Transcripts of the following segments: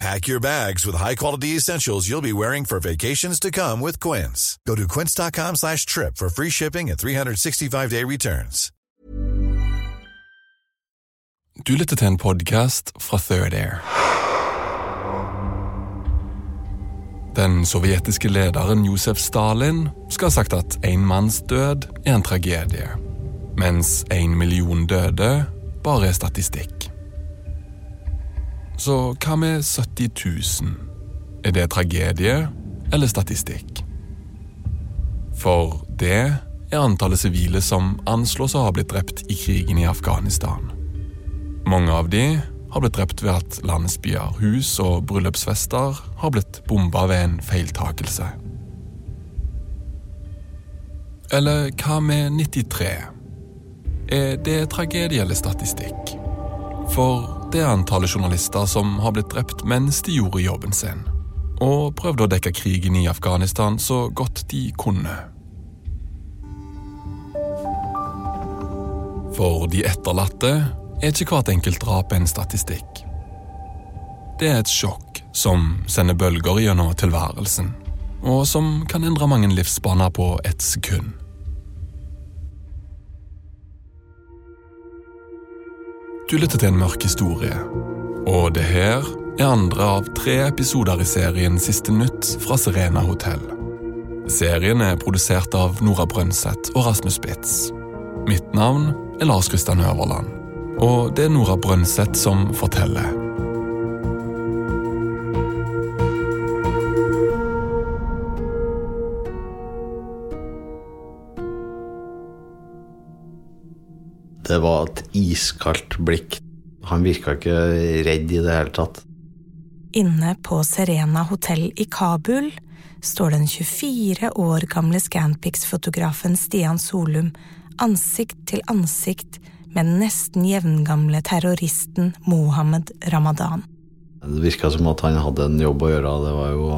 Pack your bags with high-quality essentials you'll be wearing for vacations to come with Quince. Go to quince.com slash trip for free shipping and 365-day returns. Du lytter til en podcast fra Third Air. Den sovjetiske lederen Josef Stalin skal ha sagt at en manns død er en tragedie, mens en million døde bare er statistikk. Så hva med 70 000? Er det tragedie eller statistikk? For det er antallet sivile som anslås å ha blitt drept i krigen i Afghanistan. Mange av de har blitt drept ved at landsbyer, hus og bryllupsfester har blitt bomba ved en feiltakelse. Eller hva med 93? Er det tragedie eller statistikk? For det antallet journalister som har blitt drept mens de gjorde jobben sin, og prøvde å dekke krigen i Afghanistan så godt de kunne. For de etterlatte er ikke hvert enkelt drap en statistikk. Det er et sjokk som sender bølger gjennom tilværelsen, og som kan endre mange livsbaner på ett sekund. Du lytter til en mørk historie, og det her er andre av tre episoder i serien Siste nytt fra Serena hotell. Serien er produsert av Nora Brøndseth og Rasmus Spitz. Mitt navn er Lars Kristian Øverland, og det er Nora Brøndseth som forteller. Det var et iskaldt blikk. Han virka ikke redd i det hele tatt. Inne på Serena hotell i Kabul står den 24 år gamle Scanpix-fotografen Stian Solum ansikt til ansikt med den nesten jevngamle terroristen Mohammed Ramadan. Det virka som at han hadde en jobb å gjøre. Det var jo,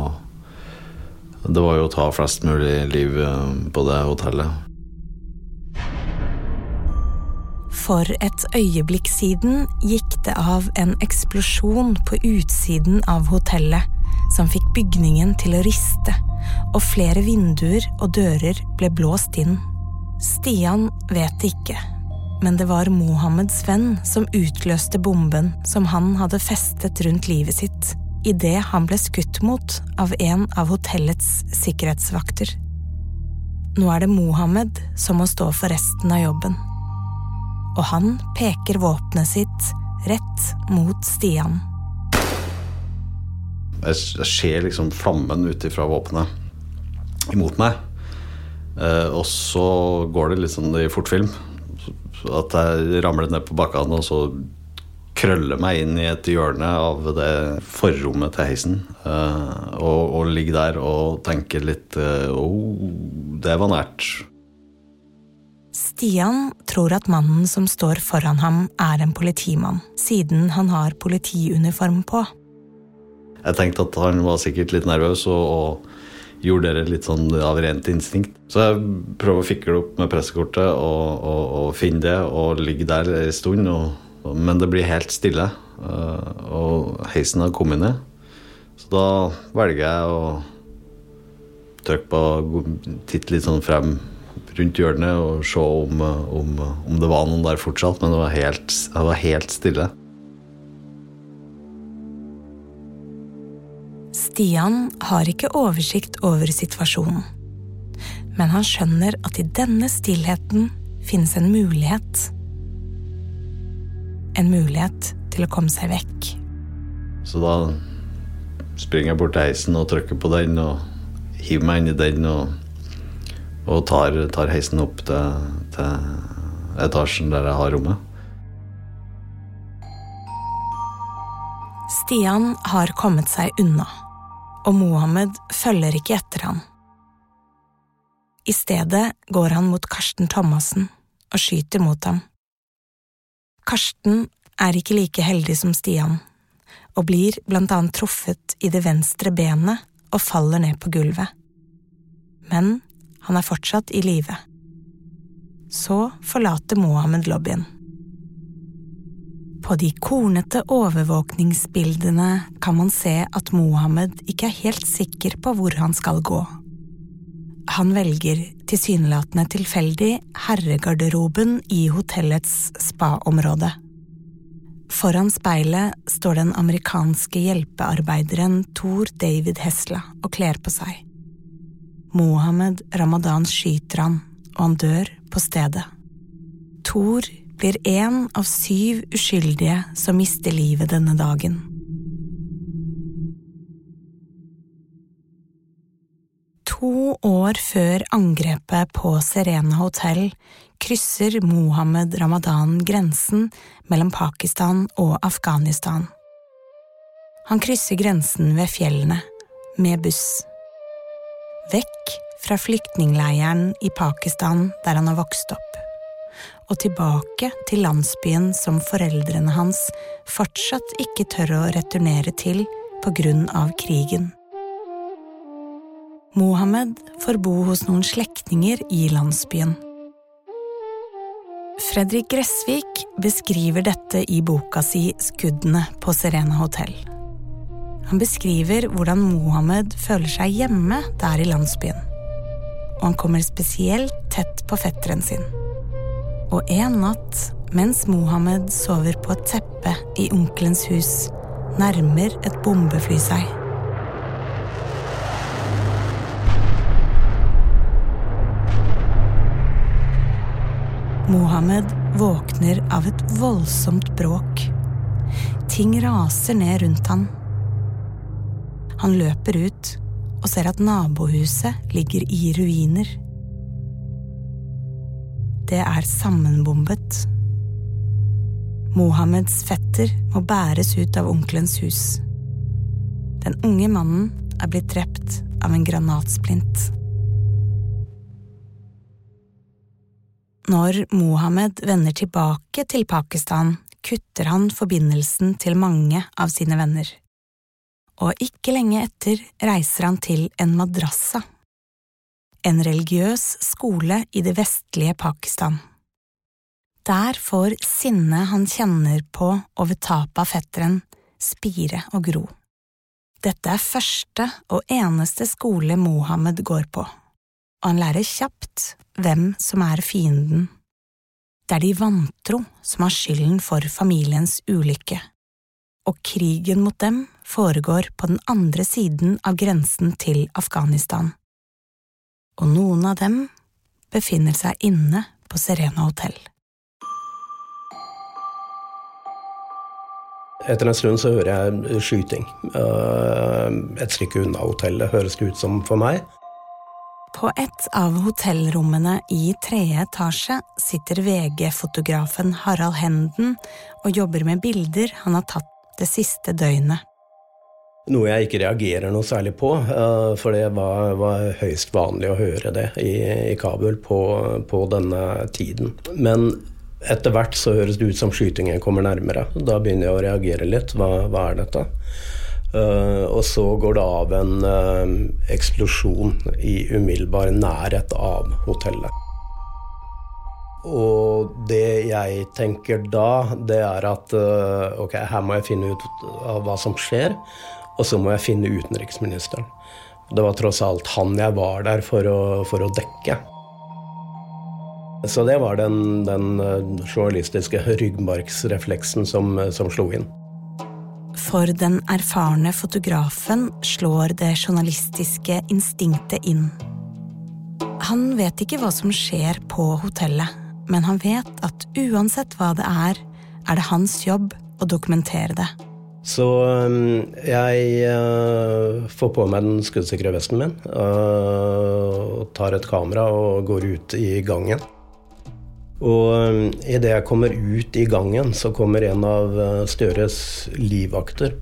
det var jo å ta flest mulig liv eh, på det hotellet. For et øyeblikk siden gikk det av en eksplosjon på utsiden av hotellet som fikk bygningen til å riste, og flere vinduer og dører ble blåst inn. Stian vet ikke, men det var Mohammeds venn som utløste bomben som han hadde festet rundt livet sitt idet han ble skutt mot av en av hotellets sikkerhetsvakter. Nå er det Mohammed som må stå for resten av jobben og han peker våpenet sitt rett mot Stian. Jeg ser liksom flammen ut ifra våpenet imot meg. Eh, og så går det litt sånn i fortfilm. At jeg ramler ned på bakken og så krøller meg inn i et hjørne av det forrommet til heisen. Eh, og, og ligger der og tenker litt eh, Å, oh, det var nært. Stian tror at mannen som står foran ham, er en politimann, siden han har politiuniform på. Jeg tenkte at han var sikkert litt nervøs og, og gjorde det litt sånn av rent instinkt. Så jeg prøver å fikle opp med pressekortet og, og, og finne det og ligge der en stund. men det blir helt stille, eh, og heisen har kommet ned. Så da velger jeg å trykke på titte litt sånn frem rundt hjørnet og se om, om, om, det var noen der fortsatt, men det var helt, det var helt stille. Stian har ikke oversikt over situasjonen. Men han skjønner at i denne stillheten finnes en mulighet. En mulighet til å komme seg vekk. Så da springer jeg bort til heisen og trykker på den og hiver meg inn i den og, og tar, tar, heisen opp til, til etasjen der jeg har rommet. Stian har kommet seg unna, og Mohammed følger ikke etter han. I stedet går han mot Karsten Thomassen og skyter mot ham. Karsten er ikke like heldig som Stian, og blir blant annet truffet i det venstre benet og faller ned på gulvet. Men han er fortsatt i live. Så forlater Mohammed lobbyen. På de kornete overvåkningsbildene kan man se at Mohammed ikke er helt sikker på hvor han skal gå. Han velger tilsynelatende tilfeldig herregarderoben i hotellets spa-område. Foran speilet står den amerikanske hjelpearbeideren Thor David Hesla og kler på seg. Mohammed Ramadan skyter han, og han dør på stedet. Thor blir en av syv uskyldige som mister livet denne dagen. To år før angrepet på Serena hotell krysser Mohammed Ramadan grensen mellom Pakistan og Afghanistan. Han krysser grensen ved fjellene, med buss. Vekk fra flyktningleiren i Pakistan der han har vokst opp, og tilbake til landsbyen som foreldrene hans fortsatt ikke tør å returnere til på grunn av krigen. Mohammed får bo hos noen slektninger i landsbyen. Fredrik Gressvik beskriver dette i boka si Skuddene på Serena hotell. Han beskriver hvordan Mohammed føler seg hjemme der i landsbyen. Og han kommer spesielt tett på fetteren sin. Og en natt, mens Mohammed sover på et teppe i onkelens hus, nærmer et bombefly seg. Mohammed våkner av et voldsomt bråk. Ting raser ned rundt han. Han løper ut og ser at nabohuset ligger i ruiner. Det er sammenbombet. Mohammeds fetter må bæres ut av onkelens hus. Den unge mannen er blitt drept av en granatsplint. Når Mohammed vender tilbake til Pakistan, kutter han forbindelsen til mange av sine venner. Og ikke lenge etter reiser han til en madrassa, en religiøs skole i det vestlige Pakistan. Der får sinnet han kjenner på over tapet av fetteren, spire og gro. Dette er første og eneste skole Mohammed går på og han lærer kjapt hvem som er fienden. Det er de vantro som har skylden for familiens ulykke, og krigen mot dem foregår på den andre siden av grensen til Afghanistan. Og noen av dem befinner seg inne på Serena hotell. Etter en stund så hører jeg skyting. Eh, et stykke unna hotellet, høres det ut som for meg. På et av hotellrommene i tredje etasje sitter VG-fotografen Harald Henden og jobber med bilder han har tatt det siste døgnet. Noe jeg ikke reagerer noe særlig på, eh, for det var, var høyst vanlig å høre det i, i Kabul på, på, denne tiden. Men etter hvert så høres det ut som skytingen kommer nærmere. Da begynner jeg å reagere litt. Hva, hva er dette? Uh, og så går det av en uh, eksplosjon i umiddelbar nærhet av hotellet. Og det jeg tenker da, det er at ok, her må jeg finne ut av hva som skjer, og så må jeg finne utenriksministeren. Det var tross alt han jeg var der for å, for å dekke. Så det var den, den journalistiske ryggmargsrefleksen som, som slo inn. For den erfarne fotografen slår det journalistiske instinktet inn. Han vet ikke hva som skjer på hotellet, men han vet at uansett hva det er, er det hans jobb å dokumentere det. Så um, jeg uh, får på meg den skuddsikre vesten min, uh, tar et kamera og går ut i gangen. Og um, idet jeg kommer ut i gangen, så kommer en av uh, Støres livvakter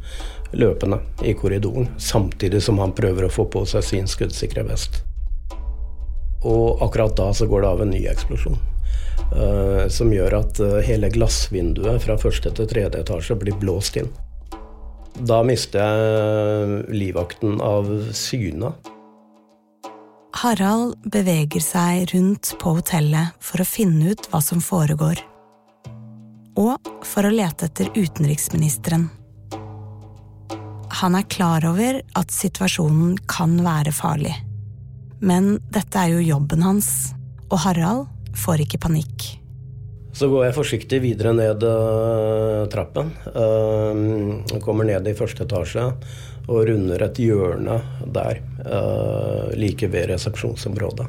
løpende i korridoren, samtidig som han prøver å få på seg sin skuddsikre vest. Og akkurat da så går det av en ny eksplosjon. Som gjør at hele glassvinduet fra første til tredje etasje blir blåst inn. Da mister jeg livvakten av syne. Harald beveger seg rundt på hotellet for å finne ut hva som foregår. Og for å lete etter utenriksministeren. Han er klar over at situasjonen kan være farlig. Men dette er jo jobben hans, og Harald får ikke panikk. Så går jeg forsiktig videre ned uh, trappen. Uh, kommer ned i første etasje og runder et hjørne der, uh, like ved resepsjonsområdet.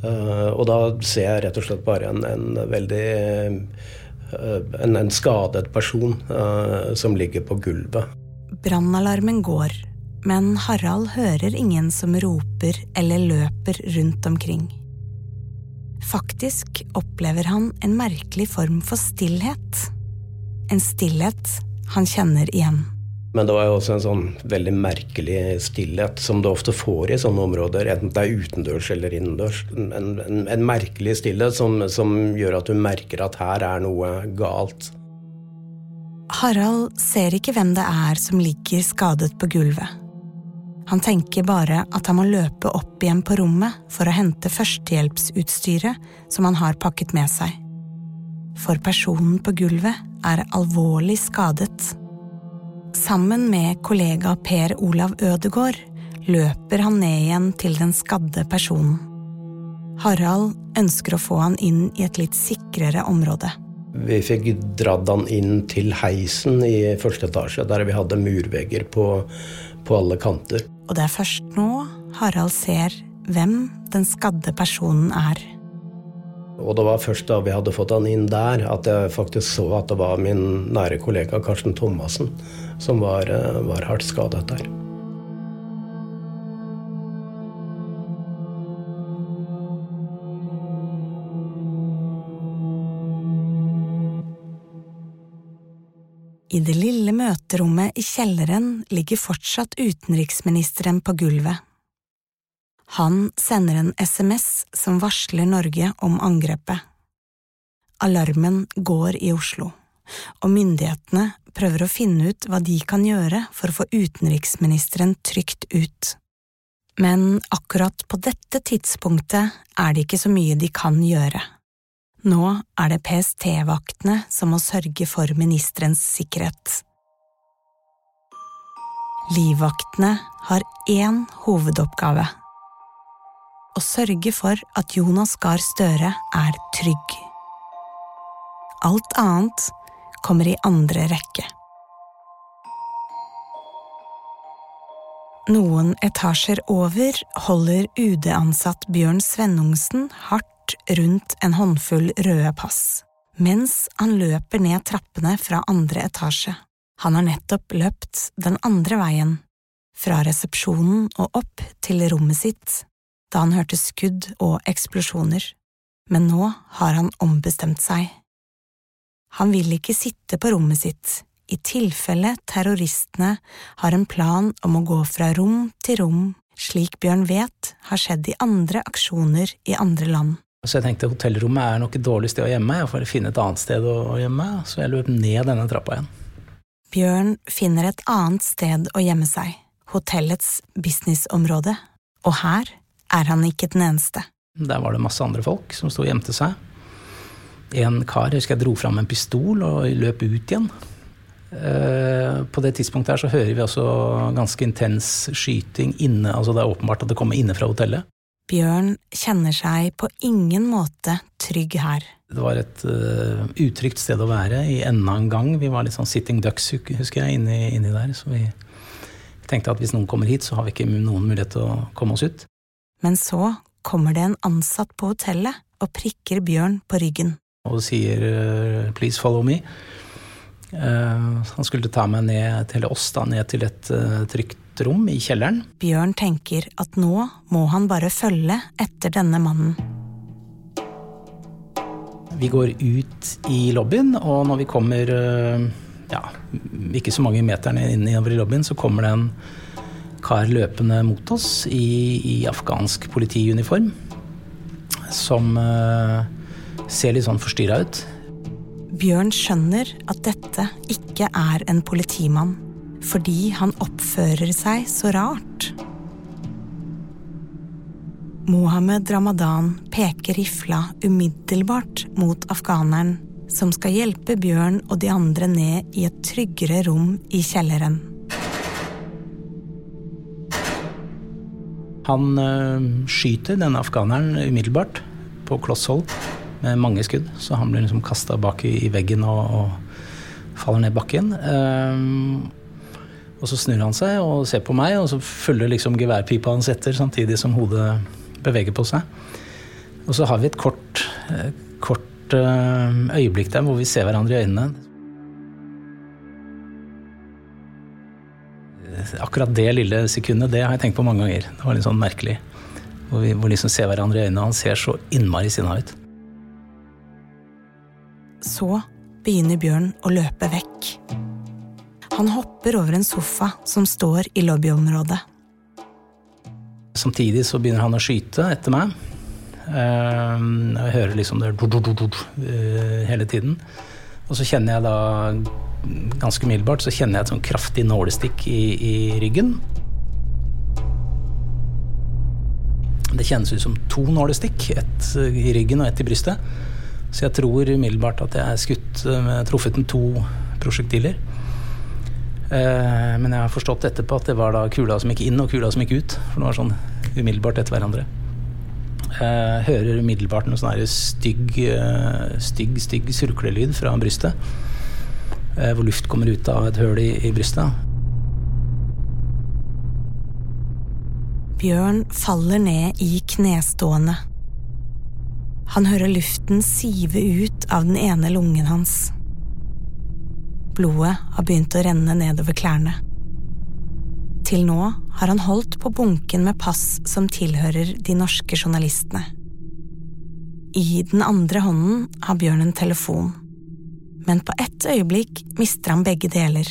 og da ser jeg rett og slett bare en, en veldig en, en, skadet person som ligger på gulvet. Brannalarmen går, men Harald hører ingen som roper eller løper rundt omkring. Faktisk opplever han en merkelig form for stillhet. En stillhet han kjenner igjen. Men det var jo også en sånn veldig merkelig stillhet som du ofte får i sånne områder, enten det er utendørs eller innendørs. En, en, en merkelig stillhet som, som gjør at du merker at her er noe galt. Harald ser ikke hvem det er som ligger skadet på gulvet. Han tenker bare at han må løpe opp igjen på rommet for å hente førstehjelpsutstyret som han har pakket med seg. For personen på gulvet er alvorlig skadet. Sammen med kollega Per Olav Ødegård løper han ned igjen til den skadde personen. Harald ønsker å få han inn i et litt sikrere område. Vi fikk dratt han inn til heisen i første etasje, der vi hadde murvegger på, på alle kanter. Og det er først nå Harald ser hvem den skadde personen er. Og det var først da vi hadde fått han inn der, at jeg faktisk så at det var min nære kollega Karsten Thomassen som var, eh, var hardt skadet der. I det lille møterommet i kjelleren ligger fortsatt utenriksministeren på gulvet. Han sender en SMS som varsler Norge om angrepet. Alarmen går i Oslo, og myndighetene prøver å finne ut hva de kan gjøre for å få utenriksministeren trygt ut. Men akkurat på dette tidspunktet er det ikke så mye de kan gjøre. Nå er det PST-vaktene som må sørge for ministerens sikkerhet. Livvaktene har én hovedoppgave – å sørge for at Jonas Gahr Støre er trygg. Alt annet kommer i andre rekke. Noen etasjer over holder UD-ansatt Bjørn Svennungsen hardt rundt en håndfull røde pass, mens han løper ned trappene fra andre etasje. Han har nettopp løpt den andre veien, fra resepsjonen og opp til rommet sitt, da han hørte skudd og eksplosjoner, men nå har han ombestemt seg. Han vil ikke sitte på rommet sitt i tilfelle terroristene har en plan om å gå fra rom til rom, slik Bjørn vet har skjedd i andre aksjoner i andre land. Så jeg tenkte hotellrommet er nok et dårlig sted å gjemme jeg får finne et annet sted å gjemme. Så jeg løp ned denne trappa igjen. Bjørn finner et annet sted å gjemme seg, hotellets businessområde, og her er han ikke den eneste. Der var det masse andre folk som sto og gjemte seg. En kar jeg husker jeg dro fram en pistol og løp ut igjen. Eh, på det tidspunktet her så hører vi også ganske intens skyting inne. altså Det er åpenbart at det kommer inne fra hotellet. Bjørn kjenner seg på ingen måte trygg her. Det var et uh, utrygt sted å være i enda en gang. Vi var litt sånn sitting ducks, husker jeg, inni, inni der. Så vi tenkte at hvis noen kommer hit, så har vi ikke noen mulighet til å komme oss ut. Men så kommer det en ansatt på hotellet og prikker Bjørn på ryggen. Og sier eh, 'please follow me'. Uh, han skulle ta meg ned til oss, da, ned til et uh, trygt rom i kjelleren. Bjørn tenker at nå må han bare følge etter denne mannen. Vi går ut i lobbyen, og når vi kommer eh, ja, ikke så mange meterne innover i lobbyen, så kommer det en kar løpende mot oss i, i afghansk politiuniform. Som uh, ser litt sånn forstyrra ut. Bjørn skjønner at dette ikke er en politimann, fordi han oppfører seg så rart. Mohammed Ramadan peker rifla umiddelbart mot afghaneren, som skal hjelpe Bjørn og de andre ned i et tryggere rom i kjelleren. Han øh, skyter denne afghaneren umiddelbart, på kloss hold, med mange skudd. Så han blir liksom kasta bak i veggen og, og, faller ned bakken. Um, og så snur han seg og ser på meg, og så følger liksom geværpipa hans etter, samtidig som hodet beveger på seg. Og så har vi et kort, kort øyeblikk der hvor vi ser hverandre i øynene. Akkurat det lille sekundet, det har jeg tenkt på mange ganger. Det var litt sånn merkelig. Hvor vi hvor liksom ser hverandre i øynene, og han ser så innmari sinna ut. Så begynner Bjørn å løpe vekk. Han hopper over en sofa som står i lobbyområdet. Samtidig så begynner han å skyte etter meg. Jeg hører liksom det hele tiden. Og så kjenner jeg da ganske umiddelbart så kjenner jeg et sånn kraftig nålestikk i, i, ryggen. Det kjennes ut som to nålestikk. Ett i ryggen og ett i brystet. Så jeg tror umiddelbart at jeg er skutt med truffet med to prosjektiler. Men jeg har forstått etterpå at det var da kula som gikk inn og kula som gikk ut. For det var sånn umiddelbart etter hverandre. Jeg hører umiddelbart noe sånn stygg, stygg, stygg surklelyd fra brystet. Hvor luft kommer ut av et høl i, i brystet. Bjørn faller ned i knestående. Han hører luften sive ut av den ene lungen hans. Blodet har begynt å renne nedover klærne. Til nå har han holdt på bunken med pass som tilhører de norske journalistene. I den andre hånden har Bjørn en telefon, men på ett øyeblikk mister han begge deler.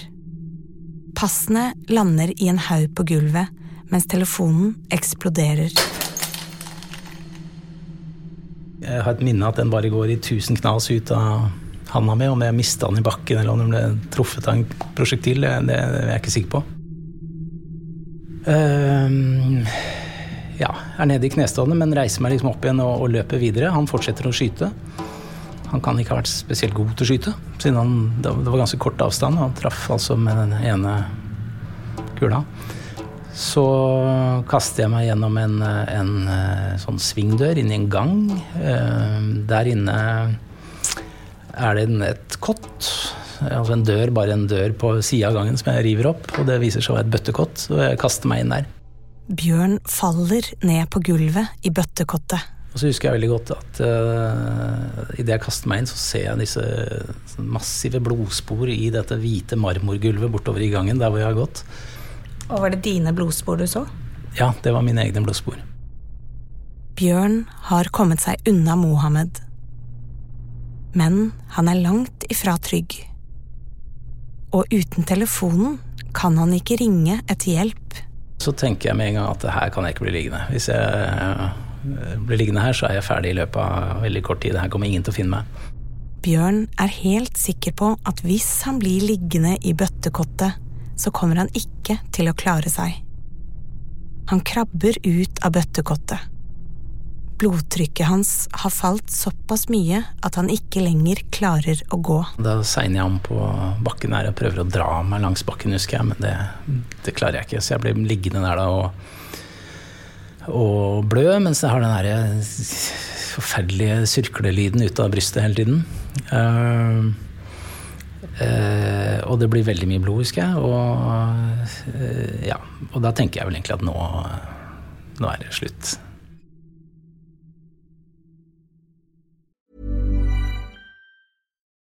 Passene lander i en haug på gulvet, mens telefonen eksploderer. Jeg har et minne at den bare går i tusen knas ut av handa mi. Om jeg mista den i bakken eller om den ble truffet av en prosjektil, det, det er jeg ikke sikker på. Uh, ja, er nede i knestående, men reiser meg liksom opp igjen og, og, løper videre. Han fortsetter å skyte. Han kan ikke ha vært spesielt god til å skyte, siden han, det var ganske kort avstand. Og Han traff altså med den ene kula. Så kaster jeg meg gjennom en, en sånn svingdør inn i en gang. Der inne er det et kott. Altså en dør, bare en dør på sida av gangen som jeg river opp. Og det viser seg å være et bøttekott, så jeg kaster meg inn der. Bjørn faller ned på gulvet i bøttekottet. Og så husker jeg veldig godt at uh, idet jeg kaster meg inn, så ser jeg disse massive blodspor i dette hvite marmorgulvet bortover i gangen der hvor jeg har gått. Og var det dine blodspor du så? Ja, det var mine egne blodspor. Bjørn har kommet seg unna Mohammed. Men han er langt ifra trygg. Og uten telefonen kan han ikke ringe etter hjelp. Så tenker jeg med en gang at her kan jeg ikke bli liggende. Hvis jeg blir liggende her, så er jeg ferdig i løpet av veldig kort tid. Her kommer ingen til å finne meg. Bjørn er helt sikker på at hvis han blir liggende i bøttekottet, så kommer han ikke til å klare seg. Han krabber ut av bøttekottet. Blodtrykket hans har falt såpass mye at han ikke lenger klarer å gå. Da segner jeg om på bakken her og prøver å dra meg langs bakken, husker jeg, men det, det klarer jeg ikke. Så jeg blir liggende der da og, og blø mens jeg har den derre forferdelige surklelyden ut av brystet hele tiden. Uh, Uh, og det blir veldig mye blod, husker jeg. Og, uh, ja, og da tenker jeg vel egentlig at nå, nå er det slutt.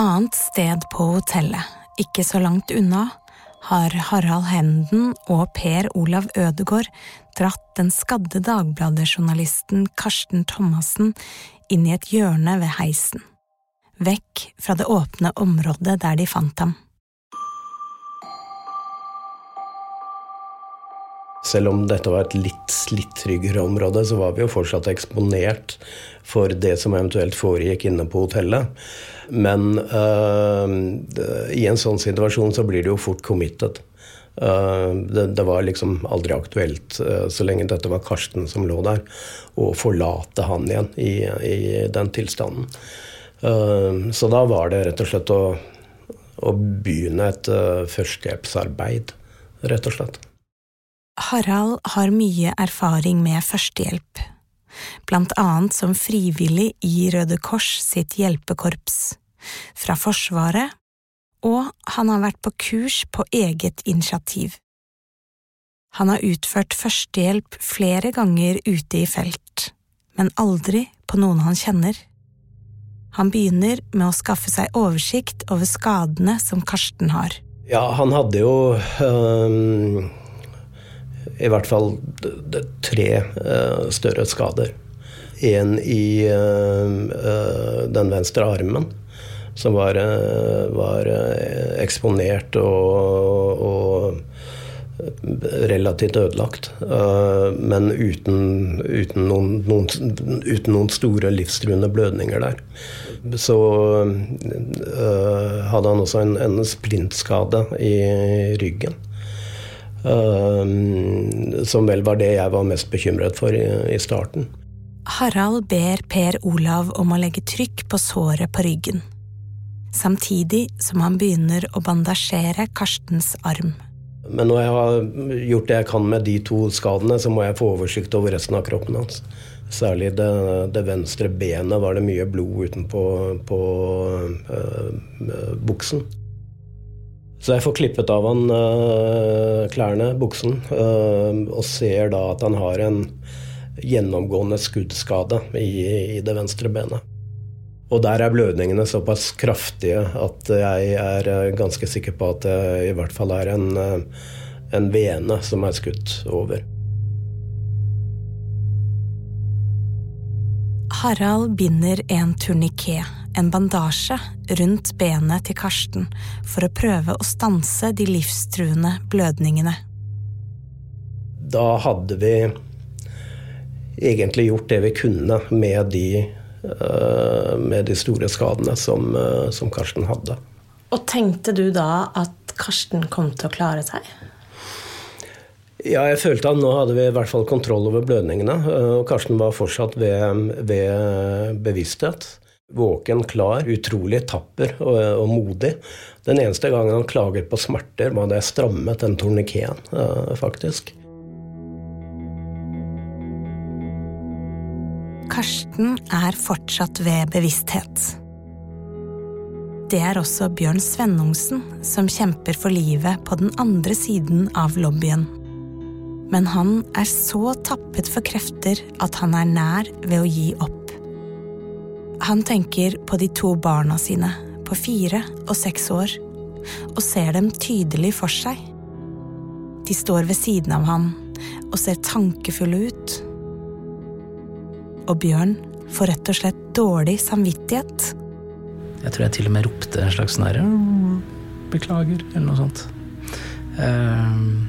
Annet sted på hotellet, ikke så langt unna, har Harald Henden og Per Olav Ødegård dratt den skadde Dagbladet-journalisten Karsten Thomassen inn i et hjørne ved heisen, vekk fra det åpne området der de fant ham. Selv om dette var et litt, litt tryggere område, så var vi jo fortsatt eksponert for det som eventuelt foregikk inne på hotellet. Men uh, i en sånn situasjon så blir det jo fort committed. Uh, det, det, var liksom aldri aktuelt, uh, så lenge dette var Karsten som lå der, å forlate han igjen i, i den tilstanden. så da var det rett og slett å, å begynne et førstehjelpsarbeid, rett og slett. Harald har mye erfaring med førstehjelp, blant annet som frivillig i Røde Kors sitt hjelpekorps, fra Forsvaret, og han har vært på kurs på eget initiativ. Han har utført førstehjelp flere ganger ute i felt, men aldri på noen han kjenner. Han begynner med å skaffe seg oversikt over skadene som Karsten har. Ja, han hadde jo øh i hvert fall tre uh, større skader. En i uh, den venstre armen, som var, var eksponert og, og, relativt ødelagt. men uten, uten, noen, noen, uten, noen, store livstruende blødninger der. Så hadde han også en, en splintskade i ryggen. Uh, som vel var det jeg var mest bekymret for i, i, starten. Harald ber Per Olav om å legge trykk på såret på ryggen. Samtidig som han begynner å bandasjere Karstens arm. Men når jeg har gjort det jeg kan med de to skadene, så må jeg få oversikt over resten av kroppen hans. Særlig det, det venstre benet var det mye blod utenpå på, øh, buksen. Så jeg får klippet av han øh, klærne, buksen, øh, og ser da at han har en gjennomgående skuddskade i, i det venstre benet. Og der er blødningene såpass kraftige at jeg er ganske sikker på at det i hvert fall er en, en vene som er skutt over. Harald binder en turniké, en bandasje, rundt benet til Karsten for å prøve å stanse de livstruende blødningene. Da hadde vi egentlig gjort det vi kunne med de, eh, med de store skadene som, eh, som Karsten hadde. Og tenkte du da at Karsten kom til å klare seg? Ja, jeg følte at nå hadde vi i hvert fall kontroll over blødningene. Eh, og Karsten var fortsatt ved, ved bevissthet. Våken, klar, utrolig tapper og, og, modig. Den eneste gangen han klaget på smerter, var da jeg strammet den tornikeen, faktisk. Karsten er fortsatt ved bevissthet. Det er også Bjørn Svennungsen som kjemper for livet på den andre siden av lobbyen. Men han er så tappet for krefter at han er nær ved å gi opp. Han tenker på de to barna sine, på fire og seks år, og ser dem tydelig for seg. De står ved siden av ham og ser tankefulle ut. Og Bjørn får rett og slett dårlig samvittighet. Jeg tror jeg til og med ropte en slags sånn Beklager, eller noe sånt. Uh,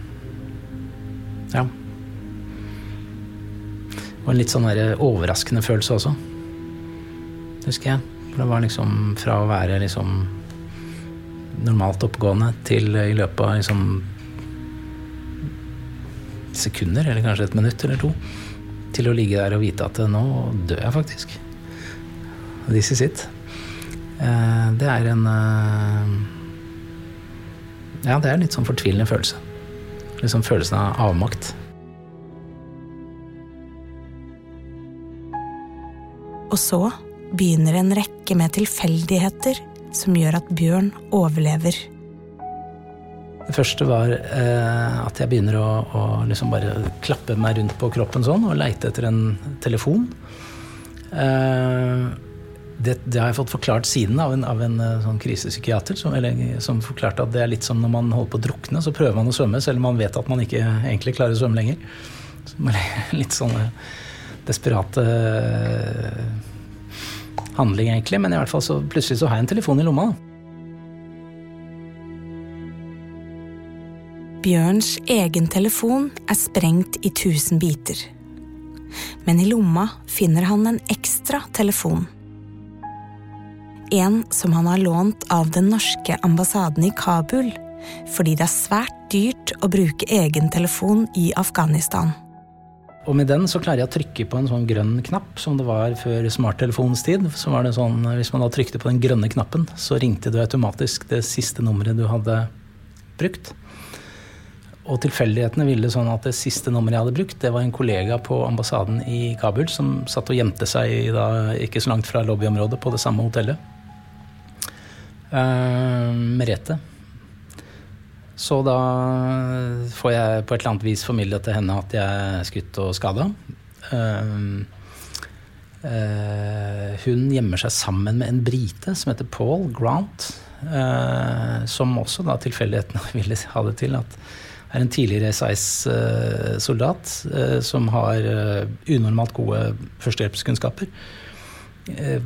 ja. Det var en litt sånn overraskende følelse også husker jeg. For det var liksom fra å være liksom normalt oppegående til i løpet av liksom sekunder, eller kanskje et minutt eller to, til å ligge der og vite at nå dør jeg faktisk. This is it. Eh, det er en eh, Ja, det er en litt sånn fortvilende følelse. Liksom følelsen av avmakt. Og så begynner en rekke med tilfeldigheter som gjør at Bjørn overlever. Det første var eh, at jeg begynner å, å liksom bare klappe meg rundt på kroppen sånn og leite etter en telefon. Eh, det, det, har jeg fått forklart siden av en, av en eh, sånn krisepsykiater som, som, forklarte at det er litt som når man holder på å drukne, så prøver man å svømme selv om man vet at man ikke egentlig klarer å svømme lenger. Så litt sånne desperate handling, egentlig. Men i hvert fall så plutselig så har jeg en telefon i lomma. Bjørns egen telefon er sprengt i tusen biter. Men i lomma finner han en ekstra telefon. En som han har lånt av den norske ambassaden i Kabul, fordi det er svært dyrt å bruke egen telefon i Afghanistan. Og med den så klarer jeg å trykke på en sånn grønn knapp, som det var før smarttelefonens tid. Så var det sånn, Hvis man da trykte på den grønne knappen, så ringte du automatisk det siste nummeret du hadde brukt. Og tilfeldighetene ville sånn at det siste nummeret jeg hadde brukt, det var en kollega på ambassaden i Kabul som satt og gjemte seg da, ikke så langt fra lobbyområdet på det samme hotellet. Uh, Merete så da får jeg på et eller annet vis formidlet til henne at jeg er skutt og skada. Um, uh, hun gjemmer seg sammen med en brite som heter Paul Grant. Uh, som også da tilfeldighetene ville ha det til at er en tidligere SAS-soldat som har unormalt gode førstehjelpskunnskaper.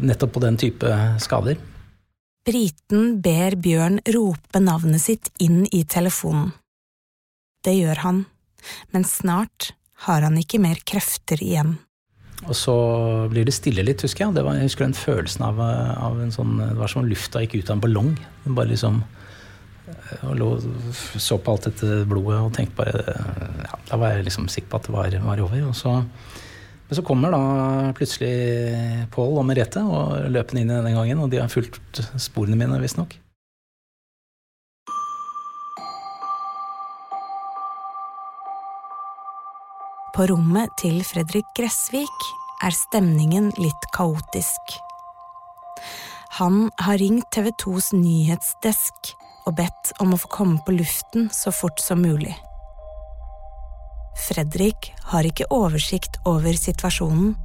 nettopp på den type skader. Briten ber Bjørn rope navnet sitt inn i telefonen. Det gjør han, men snart har han ikke mer krefter igjen. Og så blir det stille litt, husker jeg. Var, jeg husker den følelsen av, av, en sånn Det var som om lufta gikk ut av en ballong. Bare liksom eh, og lå, så på alt dette blodet og tenkte bare ja, Da var jeg liksom sikker på at det var, var over. Og så men så kommer da plutselig Pål og Merete og løpende inn denne gangen, og de har fulgt sporene mine, visstnok. På rommet til Fredrik Gressvik er stemningen litt kaotisk. Han har ringt TV 2s nyhetsdesk og bedt om å få komme på luften så fort som mulig. Fredrik har ikke oversikt over situasjonen,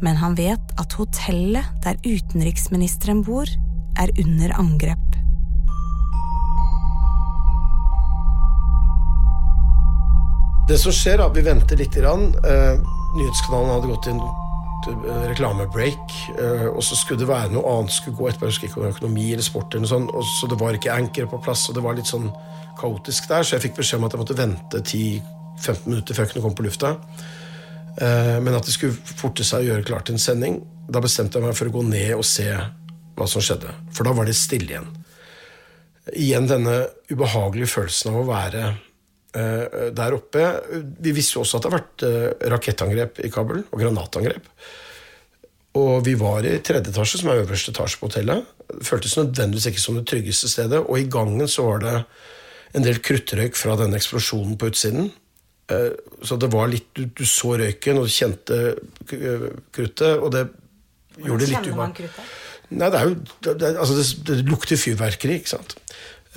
men han vet at hotellet der utenriksministeren bor, er under angrep. Det som skjer, er at vi venter litt. Grann. Eh, nyhetskanalen hadde gått inn en reklamebreak, eh, og så skulle det være noe annet skulle gå etterpå. Jeg husker ikke om økonomi eller sport, eller noe sånt, og så det var ikke anker på plass, og det var litt sånn kaotisk der, så jeg fikk beskjed om at jeg måtte vente 10-15 minutter før jeg kunne komme på lufta. Eh, men at det skulle forte seg å gjøre klart en sending. Da bestemte jeg meg for å gå ned og se hva som skjedde, for da var det stille igjen. Igjen denne ubehagelige følelsen av å være Eh, der oppe. Vi visste jo også at det har vært eh, rakettangrep i Kabul, og granatangrep. Og vi var i tredje etasje, som er øverste etasje på hotellet. Det føltes nødvendigvis ikke som det tryggeste stedet. Og i gangen så var det en del kruttrøyk fra denne eksplosjonen på utsiden. Eh, så det var litt Du, du så røyken, og du kjente kruttet, og det gjorde det litt ubehagelig. Nei, det er jo det, altså det, det lukter fyrverkeri, ikke sant.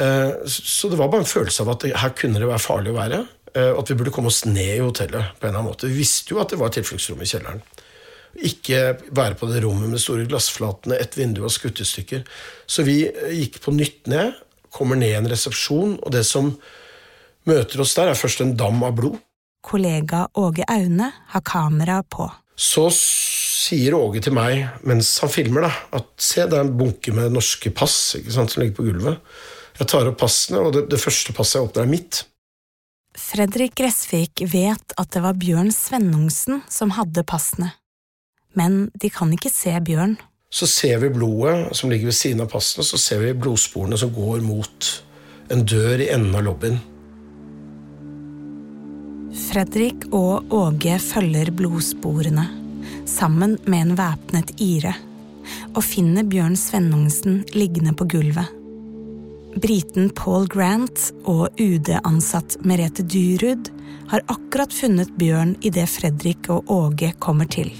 Eh, så det var bare en følelse av at her kunne det være farlig å være. Eh, at vi burde komme oss ned i hotellet på en eller annen måte. Vi visste jo at det var tilfluktsrom i kjelleren. Ikke være på det rommet med de store glassflatene, ett vindu og skuttestykker. Så vi eh, gikk på nytt ned, kommer ned i en resepsjon, og det som møter oss der, er først en dam av blod. Kollega Åge Aune har kamera på. Så sier Åge til meg mens han filmer, da, at se, det er en bunke med norske pass ikke sant, som ligger på gulvet. Jeg tar opp passene, og det, det første passet jeg åpner, er mitt. Fredrik Gressvik vet at det var Bjørn Svennungsen som hadde passene. Men de kan ikke se Bjørn. Så ser vi blodet som ligger ved siden av passene, så ser vi blodsporene som går mot en dør i enden av lobbyen. Fredrik og Åge følger blodsporene, sammen med en væpnet Ire, og finner Bjørn Svennungsen liggende på gulvet. Briten Paul Grant og UD-ansatt Merete Dyrud har akkurat funnet Bjørn idet Fredrik og Åge kommer til.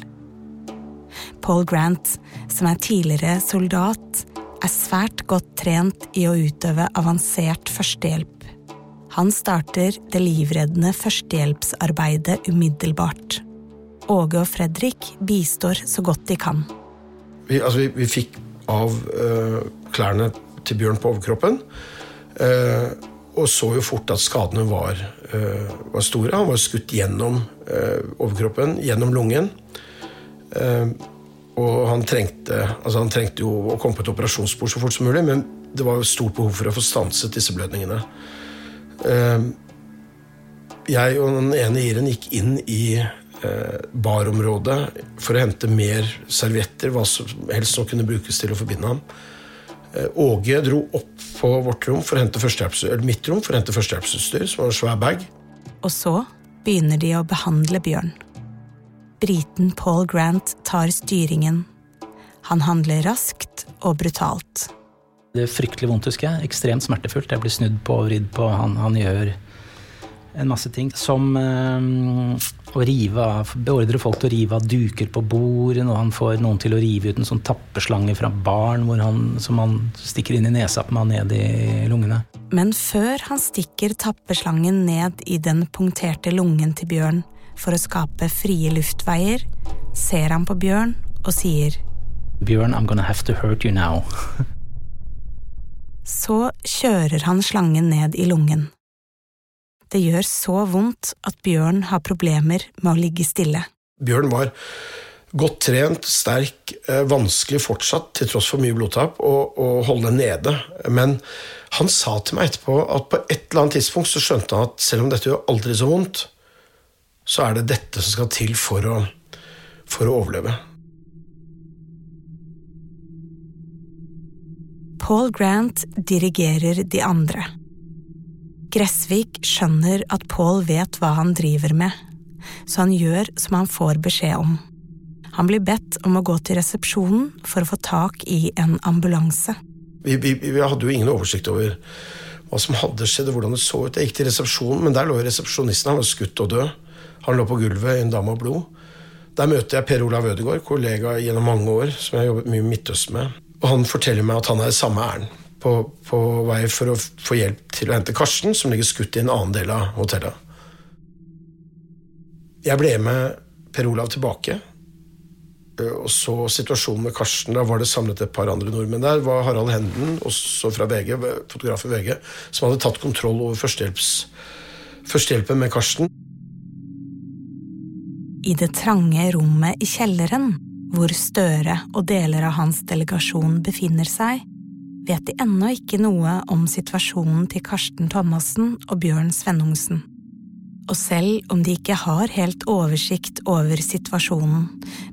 Paul Grant, som er tidligere soldat, er svært godt trent i å utøve avansert førstehjelp. Han starter det livreddende førstehjelpsarbeidet umiddelbart. Åge og Fredrik bistår så godt de kan. Vi, altså vi, vi fikk av øh, klærne til Bjørn på overkroppen. Eh, og så jo fort at skadene var, eh, var store. Han var skutt gjennom overkroppen, gjennom lungen. og han trengte, altså han trengte jo å komme på et operasjonsbord så fort som mulig, men det var jo stort behov for å få stanset disse blødningene. Jeg og den ene iren gikk inn i barområdet for å hente mer servietter, hva som helst som kunne brukes til å forbinde ham. Eh, Åge dro opp på vårt rom for å hente eller mitt rom for å hente førstehjelpsutstyr, som var en svær bag. Og så begynner de å behandle Bjørn. Briten Paul Grant tar styringen. Han handler raskt og brutalt. Det er fryktelig vondt, husker jeg. Ekstremt smertefullt. Jeg blir snudd på og vridd på. Han, han gjør en masse ting. Som øh, å rive av, beordre folk til å rive av duker på bordet, og han får noen til å rive ut en sånn tappeslange fra barn han, som han stikker inn i nesa på meg ned i lungene. Men før han stikker tappeslangen ned i den punkterte lungen til Bjørn for å skape frie luftveier, ser han på Bjørn og sier Bjørn, I'm gonna have to hurt you now. Så kjører han slangen ned i lungen. Det gjør så vondt at Bjørn har problemer med å ligge stille. Bjørn var godt trent, sterk, eh, vanskelig fortsatt, til tross for mye blodtap, å, holde nede. Men han sa til meg etterpå at på et eller annet tidspunkt så skjønte han at selv om dette gjør aldri så vondt, så er det dette som skal til for å, for å overleve. Paul Grant dirigerer de andre. Gressvik skjønner at Paul vet hva han driver med, så han gjør som han får beskjed om. Han blir bedt om å gå til resepsjonen for å få tak i en ambulanse. Vi, vi, vi hadde jo ingen oversikt over hva som hadde skjedd, hvordan det så ut. Jeg gikk til resepsjonen, men der lå resepsjonisten. Han var skutt og død. Han lå på gulvet i en dame av blod. Der møter jeg Per Olav Ødegaard, kollega gjennom mange år, som jeg har jobbet mye i Midtøsten med. Og han forteller meg at han er i samme ærend. På, på, vei for å få hjelp til å hente Karsten, som ligger skutt i en annen del av hotellet. Jeg ble med Per Olav tilbake og så situasjonen med Karsten. Da var det samlet et par andre nordmenn der. var Harald Henden, også fra VG, fotograf i VG, som hadde tatt kontroll over førstehjelpen med Karsten. I det trange rommet i kjelleren, hvor Støre og deler av hans delegasjon befinner seg, vet de ennå ikke noe om situasjonen til Karsten Thomassen og Bjørn Svennungsen. Og selv om de ikke har helt oversikt over situasjonen,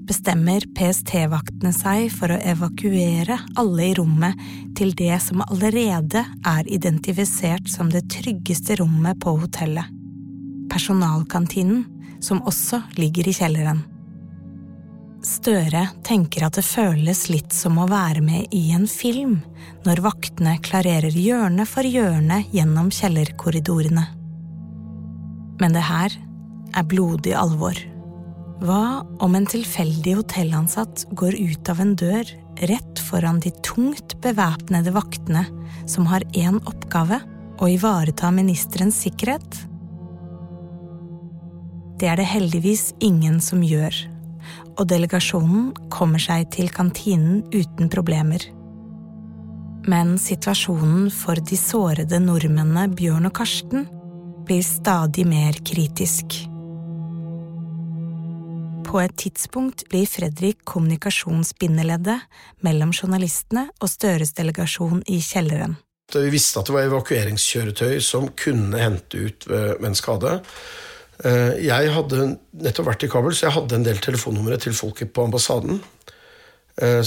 bestemmer PST-vaktene seg for å evakuere alle i rommet til det som allerede er identifisert som det tryggeste rommet på hotellet. Personalkantinen, som også ligger i kjelleren. Støre tenker at det føles litt som å være med i en film når vaktene klarerer hjørne for hjørne gjennom kjellerkorridorene. Men det her er blodig alvor. Hva om en tilfeldig hotellansatt går ut av en dør rett foran de tungt bevæpnede vaktene som har én oppgave å ivareta ministerens sikkerhet? Det er det heldigvis ingen som gjør, og delegasjonen kommer seg til kantinen uten problemer. Men situasjonen for de sårede nordmennene Bjørn og Karsten blir stadig mer kritisk. På et tidspunkt blir Fredrik kommunikasjonsbindeleddet mellom journalistene og Støres delegasjon i kjelleren. Vi visste at det var evakueringskjøretøy som kunne hente ut ved en skade. Eh, jeg hadde nettopp vært i Kabul, så jeg hadde en del telefonnumre til folket på ambassaden. Eh,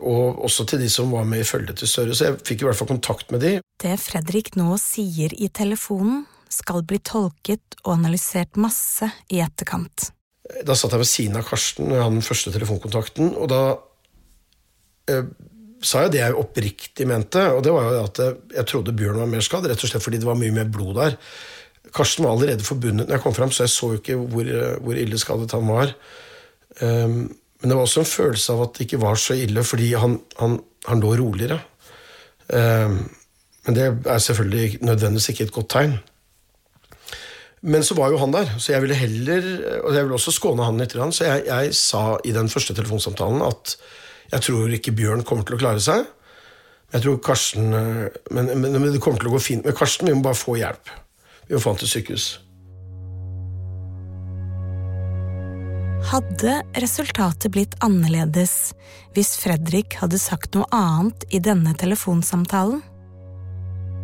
og også til de som var med i følget til Støre, så jeg fikk i hvert fall kontakt med de. Det Fredrik nå sier i telefonen, skal bli tolket og analysert masse i etterkant. Da satt jeg ved siden av Karsten og jeg hadde den første telefonkontakten, og da eh, sa jeg det jeg oppriktig mente, og det var jo at jeg trodde Bjørn var mer skadd, rett og slett fordi det var mye mer blod der. Karsten var allerede forbundet når jeg kom fram, så jeg så jo ikke hvor, hvor ille skadet han var. Um, men det var også en følelse av at det ikke var så ille, fordi han, han, han lå roligere. Um, men det er selvfølgelig nødvendigvis ikke et godt tegn. Men så var jo han der, så jeg ville heller Og jeg ville også skåne han litt. Så jeg, jeg sa i den første telefonsamtalen at jeg tror ikke Bjørn kommer til å klare seg. Jeg tror Karsten men, men, men, det kommer til å gå fint med Karsten. Vi må bare få hjelp. Vi fant et sykehus. Hadde resultatet blitt annerledes hvis Fredrik hadde sagt noe annet i denne telefonsamtalen?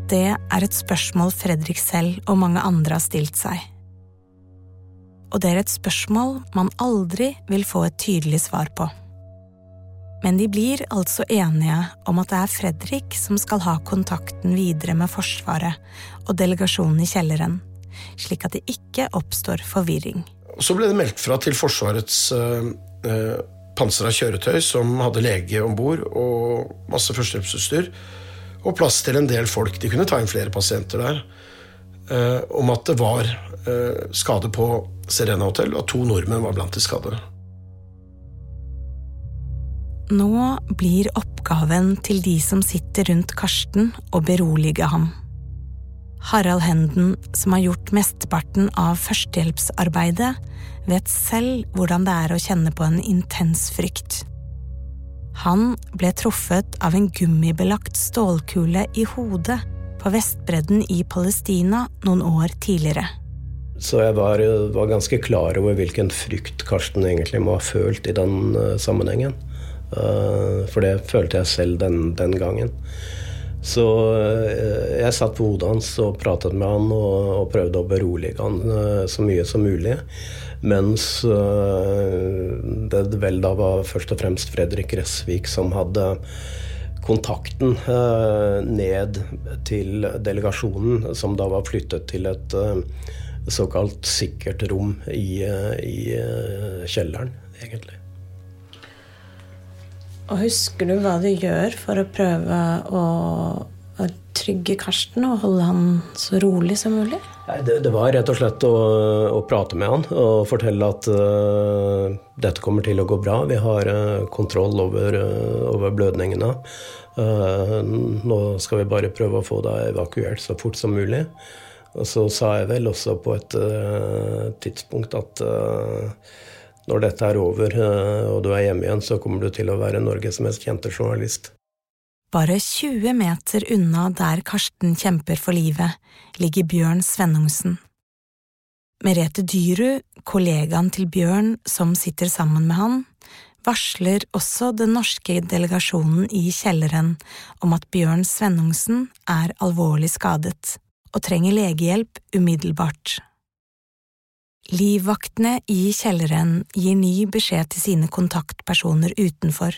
Det er et spørsmål Fredrik selv og mange andre har stilt seg. Og det er et spørsmål man aldri vil få et tydelig svar på. Men de blir altså enige om at det er Fredrik som skal ha kontakten videre med Forsvaret og delegasjonen i kjelleren, slik at det ikke oppstår forvirring. Så ble det meldt fra til Forsvarets øh, øh, pansra kjøretøy, som hadde lege om bord og masse førstehjelpsutstyr og plass til en del folk. De kunne ta inn flere pasienter der. Eh, om at det var eh, skade på Serena hotell, og at to nordmenn var blant de skadde. Nå blir oppgaven til de som sitter rundt Karsten, å berolige ham. Harald Henden, som har gjort mesteparten av førstehjelpsarbeidet, vet selv hvordan det er å kjenne på en intens frykt. Han ble truffet av en gummibelagt stålkule i hodet på Vestbredden i Palestina noen år tidligere. Så jeg var, var, ganske klar over hvilken frykt Karsten egentlig må ha følt i den uh, sammenhengen. Uh, for det følte jeg selv den, den gangen. Så uh, jeg satt på hodet hans og pratet med han og, og prøvde å berolige han så mye som mulig. Mens eh, det vel da var først og fremst Fredrik Gressvik som hadde kontakten eh, ned til delegasjonen, som da var flyttet til et eh, såkalt sikkert rom i, i kjelleren, egentlig. Og husker du hva du gjør for å prøve å trygge Karsten og holde han så rolig som mulig? Nei, det, det, var rett og slett å, å, prate med han og fortelle at uh, dette kommer til å gå bra. Vi har uh, kontroll over, uh, over blødningene. nå skal vi bare prøve å få deg evakuert så fort som mulig. Og så sa jeg vel også på et tidspunkt at når dette er over og du er hjemme igjen, så kommer du til å være Norges mest kjente journalist. Bare 20 meter unna der Karsten kjemper for livet, ligger Bjørn Svennungsen. Merete Dyrud, kollegaen til Bjørn som sitter sammen med han, varsler også den norske delegasjonen i kjelleren om at Bjørn Svennungsen er alvorlig skadet og trenger legehjelp umiddelbart. Livvaktene i kjelleren gir ny beskjed til sine kontaktpersoner utenfor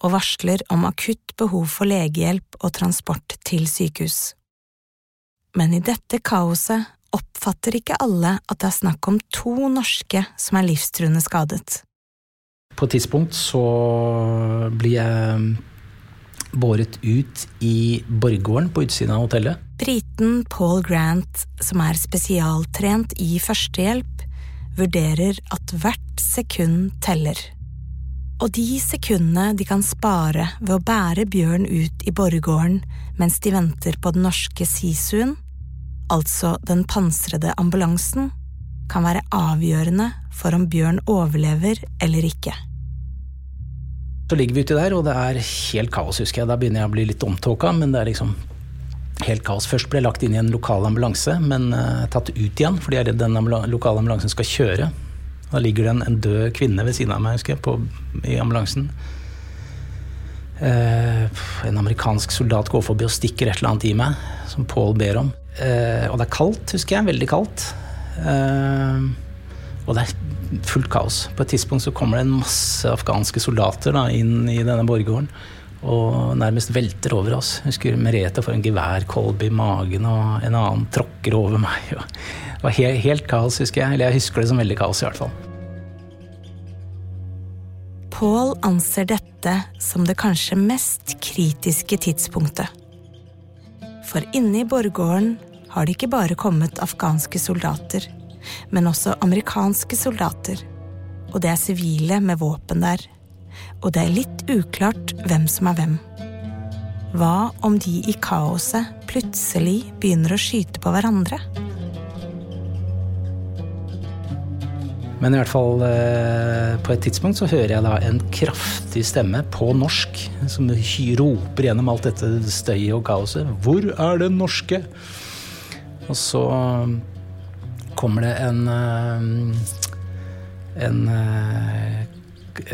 og varsler om akutt behov for legehjelp og transport til sykehus. Men i dette kaoset oppfatter ikke alle at det er snakk om to norske som er livstruende skadet. På et tidspunkt så blir jeg båret ut i borggården på utsiden av hotellet. Briten Paul Grant, som er spesialtrent i førstehjelp, vurderer at hvert sekund teller og de sekundene de kan spare ved å bære Bjørn ut i borggården mens de venter på den norske Sisuen, altså den pansrede ambulansen, kan være avgjørende for om Bjørn overlever eller ikke. Så ligger vi uti der, og det er helt kaos, husker jeg. Da begynner jeg å bli litt omtåka, men det er liksom helt kaos. Først ble jeg lagt inn i en lokal ambulanse, men uh, tatt ut igjen fordi jeg er redd den lokale ambulansen skal kjøre. Da ligger det en, en, død kvinne ved siden av meg husker jeg, på, i ambulansen. Uh, en amerikansk soldat går forbi og stikker et eller annet i meg, som Paul ber om. Uh, og det er kaldt, husker jeg. Veldig kaldt. Eh, og det er fullt kaos. På et tidspunkt så kommer det en masse afghanske soldater da, inn i denne borggården og nærmest velter over oss. Jeg husker Merete får en geværkolbe i magen, og en annen tråkker over meg. Det var helt, helt kaos, husker jeg. Eller jeg husker det som veldig kaos, i hvert fall. Pål anser dette som det kanskje mest kritiske tidspunktet. For inne i borggården har det ikke bare kommet afghanske soldater, men også amerikanske soldater. Og det er sivile med våpen der og det er litt uklart hvem som er hvem. Hva om de i kaoset plutselig begynner å skyte på hverandre? Men i hvert fall eh, på et tidspunkt så hører jeg da en kraftig stemme på norsk som roper gjennom alt dette støyet og kaoset. 'Hvor er den norske?' Og så kommer det en eh, en eh,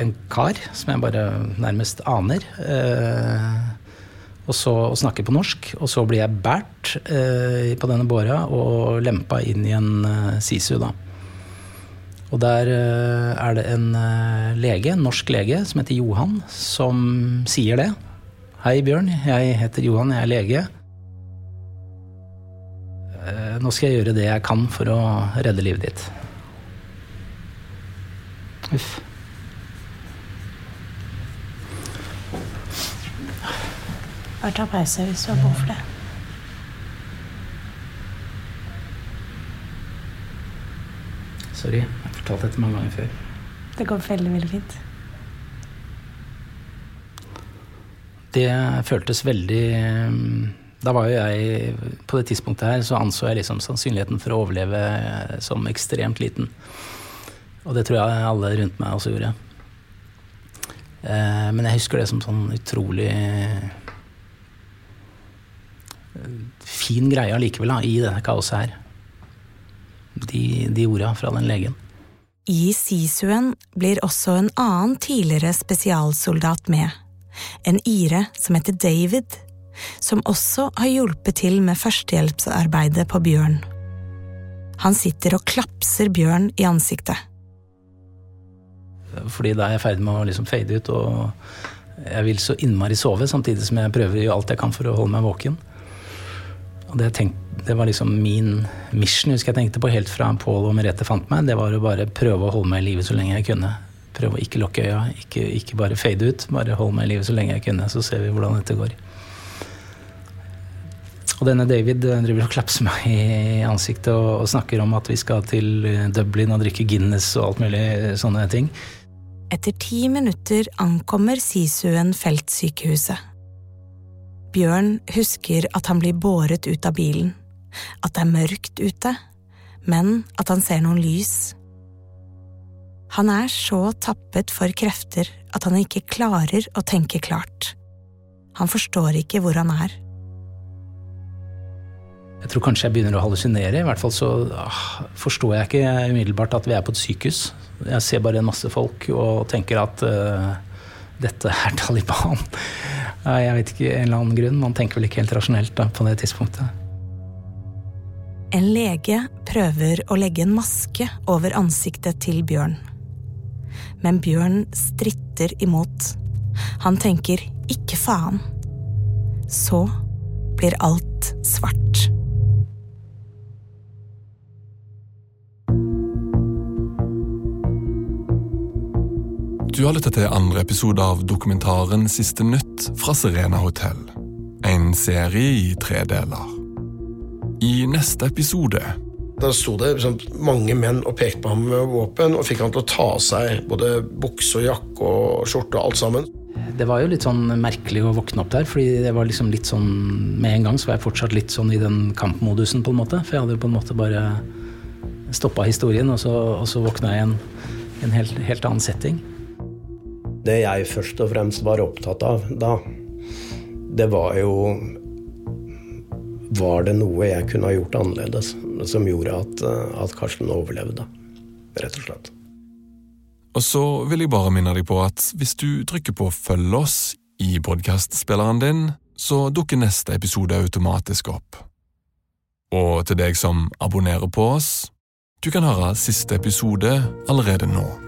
en kar som jeg bare nærmest aner. Eh, og så og snakker på norsk. Og så blir jeg båret på denne båra og lempa inn i en sisu, da. Og der er det en lege, en norsk lege som heter Johan, som sier det. Hei, Bjørn. Jeg heter Johan, jeg er lege. Eh, nå skal jeg gjøre det jeg kan for å redde livet ditt. Uff. Bare ta pause hvis du har behov for det. Sorry, jeg har fortalt dette mange ganger før. Det går veldig, veldig fint. Det føltes veldig Da var jo jeg På det tidspunktet her så anså jeg liksom sannsynligheten for å overleve som ekstremt liten. Og det tror jeg alle rundt meg også gjorde. Eh, men jeg husker det som sånn utrolig fin greie allikevel i dette kaoset her. De, de orda fra den legen. I Sisuen blir også en annen tidligere spesialsoldat med. En ire som heter David, som også har hjulpet til med førstehjelpsarbeidet på Bjørn. Han sitter og klapser Bjørn i ansiktet. Fordi da er jeg i ferd med å liksom fade ut, og jeg vil så innmari sove, samtidig som jeg prøver å gjøre alt jeg kan for å holde meg våken. Og det, tenkte, det, var liksom min mission husker jeg tenkte på helt fra Pål og Merete fant meg. Det var å bare prøve å holde meg i live så lenge jeg kunne. Prøve å ikke lukke øya, ikke, ikke bare fade ut. Bare holde meg i live så lenge jeg kunne, så ser vi hvordan dette går. Og denne David driver og klapser meg i ansiktet og, og snakker om at vi skal til Dublin og drikke Guinness og alt mulig sånne ting. Etter ti minutter ankommer Sisuen feltsykehuset. Bjørn husker at han blir båret ut av bilen, at det er mørkt ute, men at han ser noen lys. Han er så tappet for krefter at han ikke klarer å tenke klart. Han forstår ikke hvor han er. Jeg tror kanskje jeg begynner å hallusinere. I hvert fall så ah, forstår jeg ikke umiddelbart at vi er på et sykehus. Jeg ser bare en masse folk og tenker at uh, dette er Taliban. jeg vet ikke, en eller annen grunn. Man tenker vel ikke helt rasjonelt da, på det tidspunktet. En lege prøver å legge en maske over ansiktet til Bjørn. Men Bjørn stritter imot. Han tenker 'ikke faen'. Så blir alt svart. Du har lyttet til andre episode av dokumentaren Siste nytt fra Serena Hotel. En serie i tre deler. I neste episode Da sto det liksom, mange menn og pekte på ham med våpen og fikk han til å ta av seg både bukse og jakke og skjorte og alt sammen. Det var jo litt sånn merkelig å våkne opp der, fordi det var liksom litt sånn Med en gang så var jeg fortsatt litt sånn i den kampmodusen, på en måte. For jeg hadde jo på en måte bare stoppa historien, og så, og så våkna jeg i en, en helt, helt annen setting. Det jeg først og fremst var opptatt av da, det var jo Var det noe jeg kunne ha gjort annerledes som gjorde at, at Karsten overlevde? Rett og slett. Og så vil jeg bare minne deg på at hvis du trykker på 'følg oss' i podkastspilleren din, så dukker neste episode automatisk opp. Og til deg som abonnerer på oss, du kan høre siste episode allerede nå.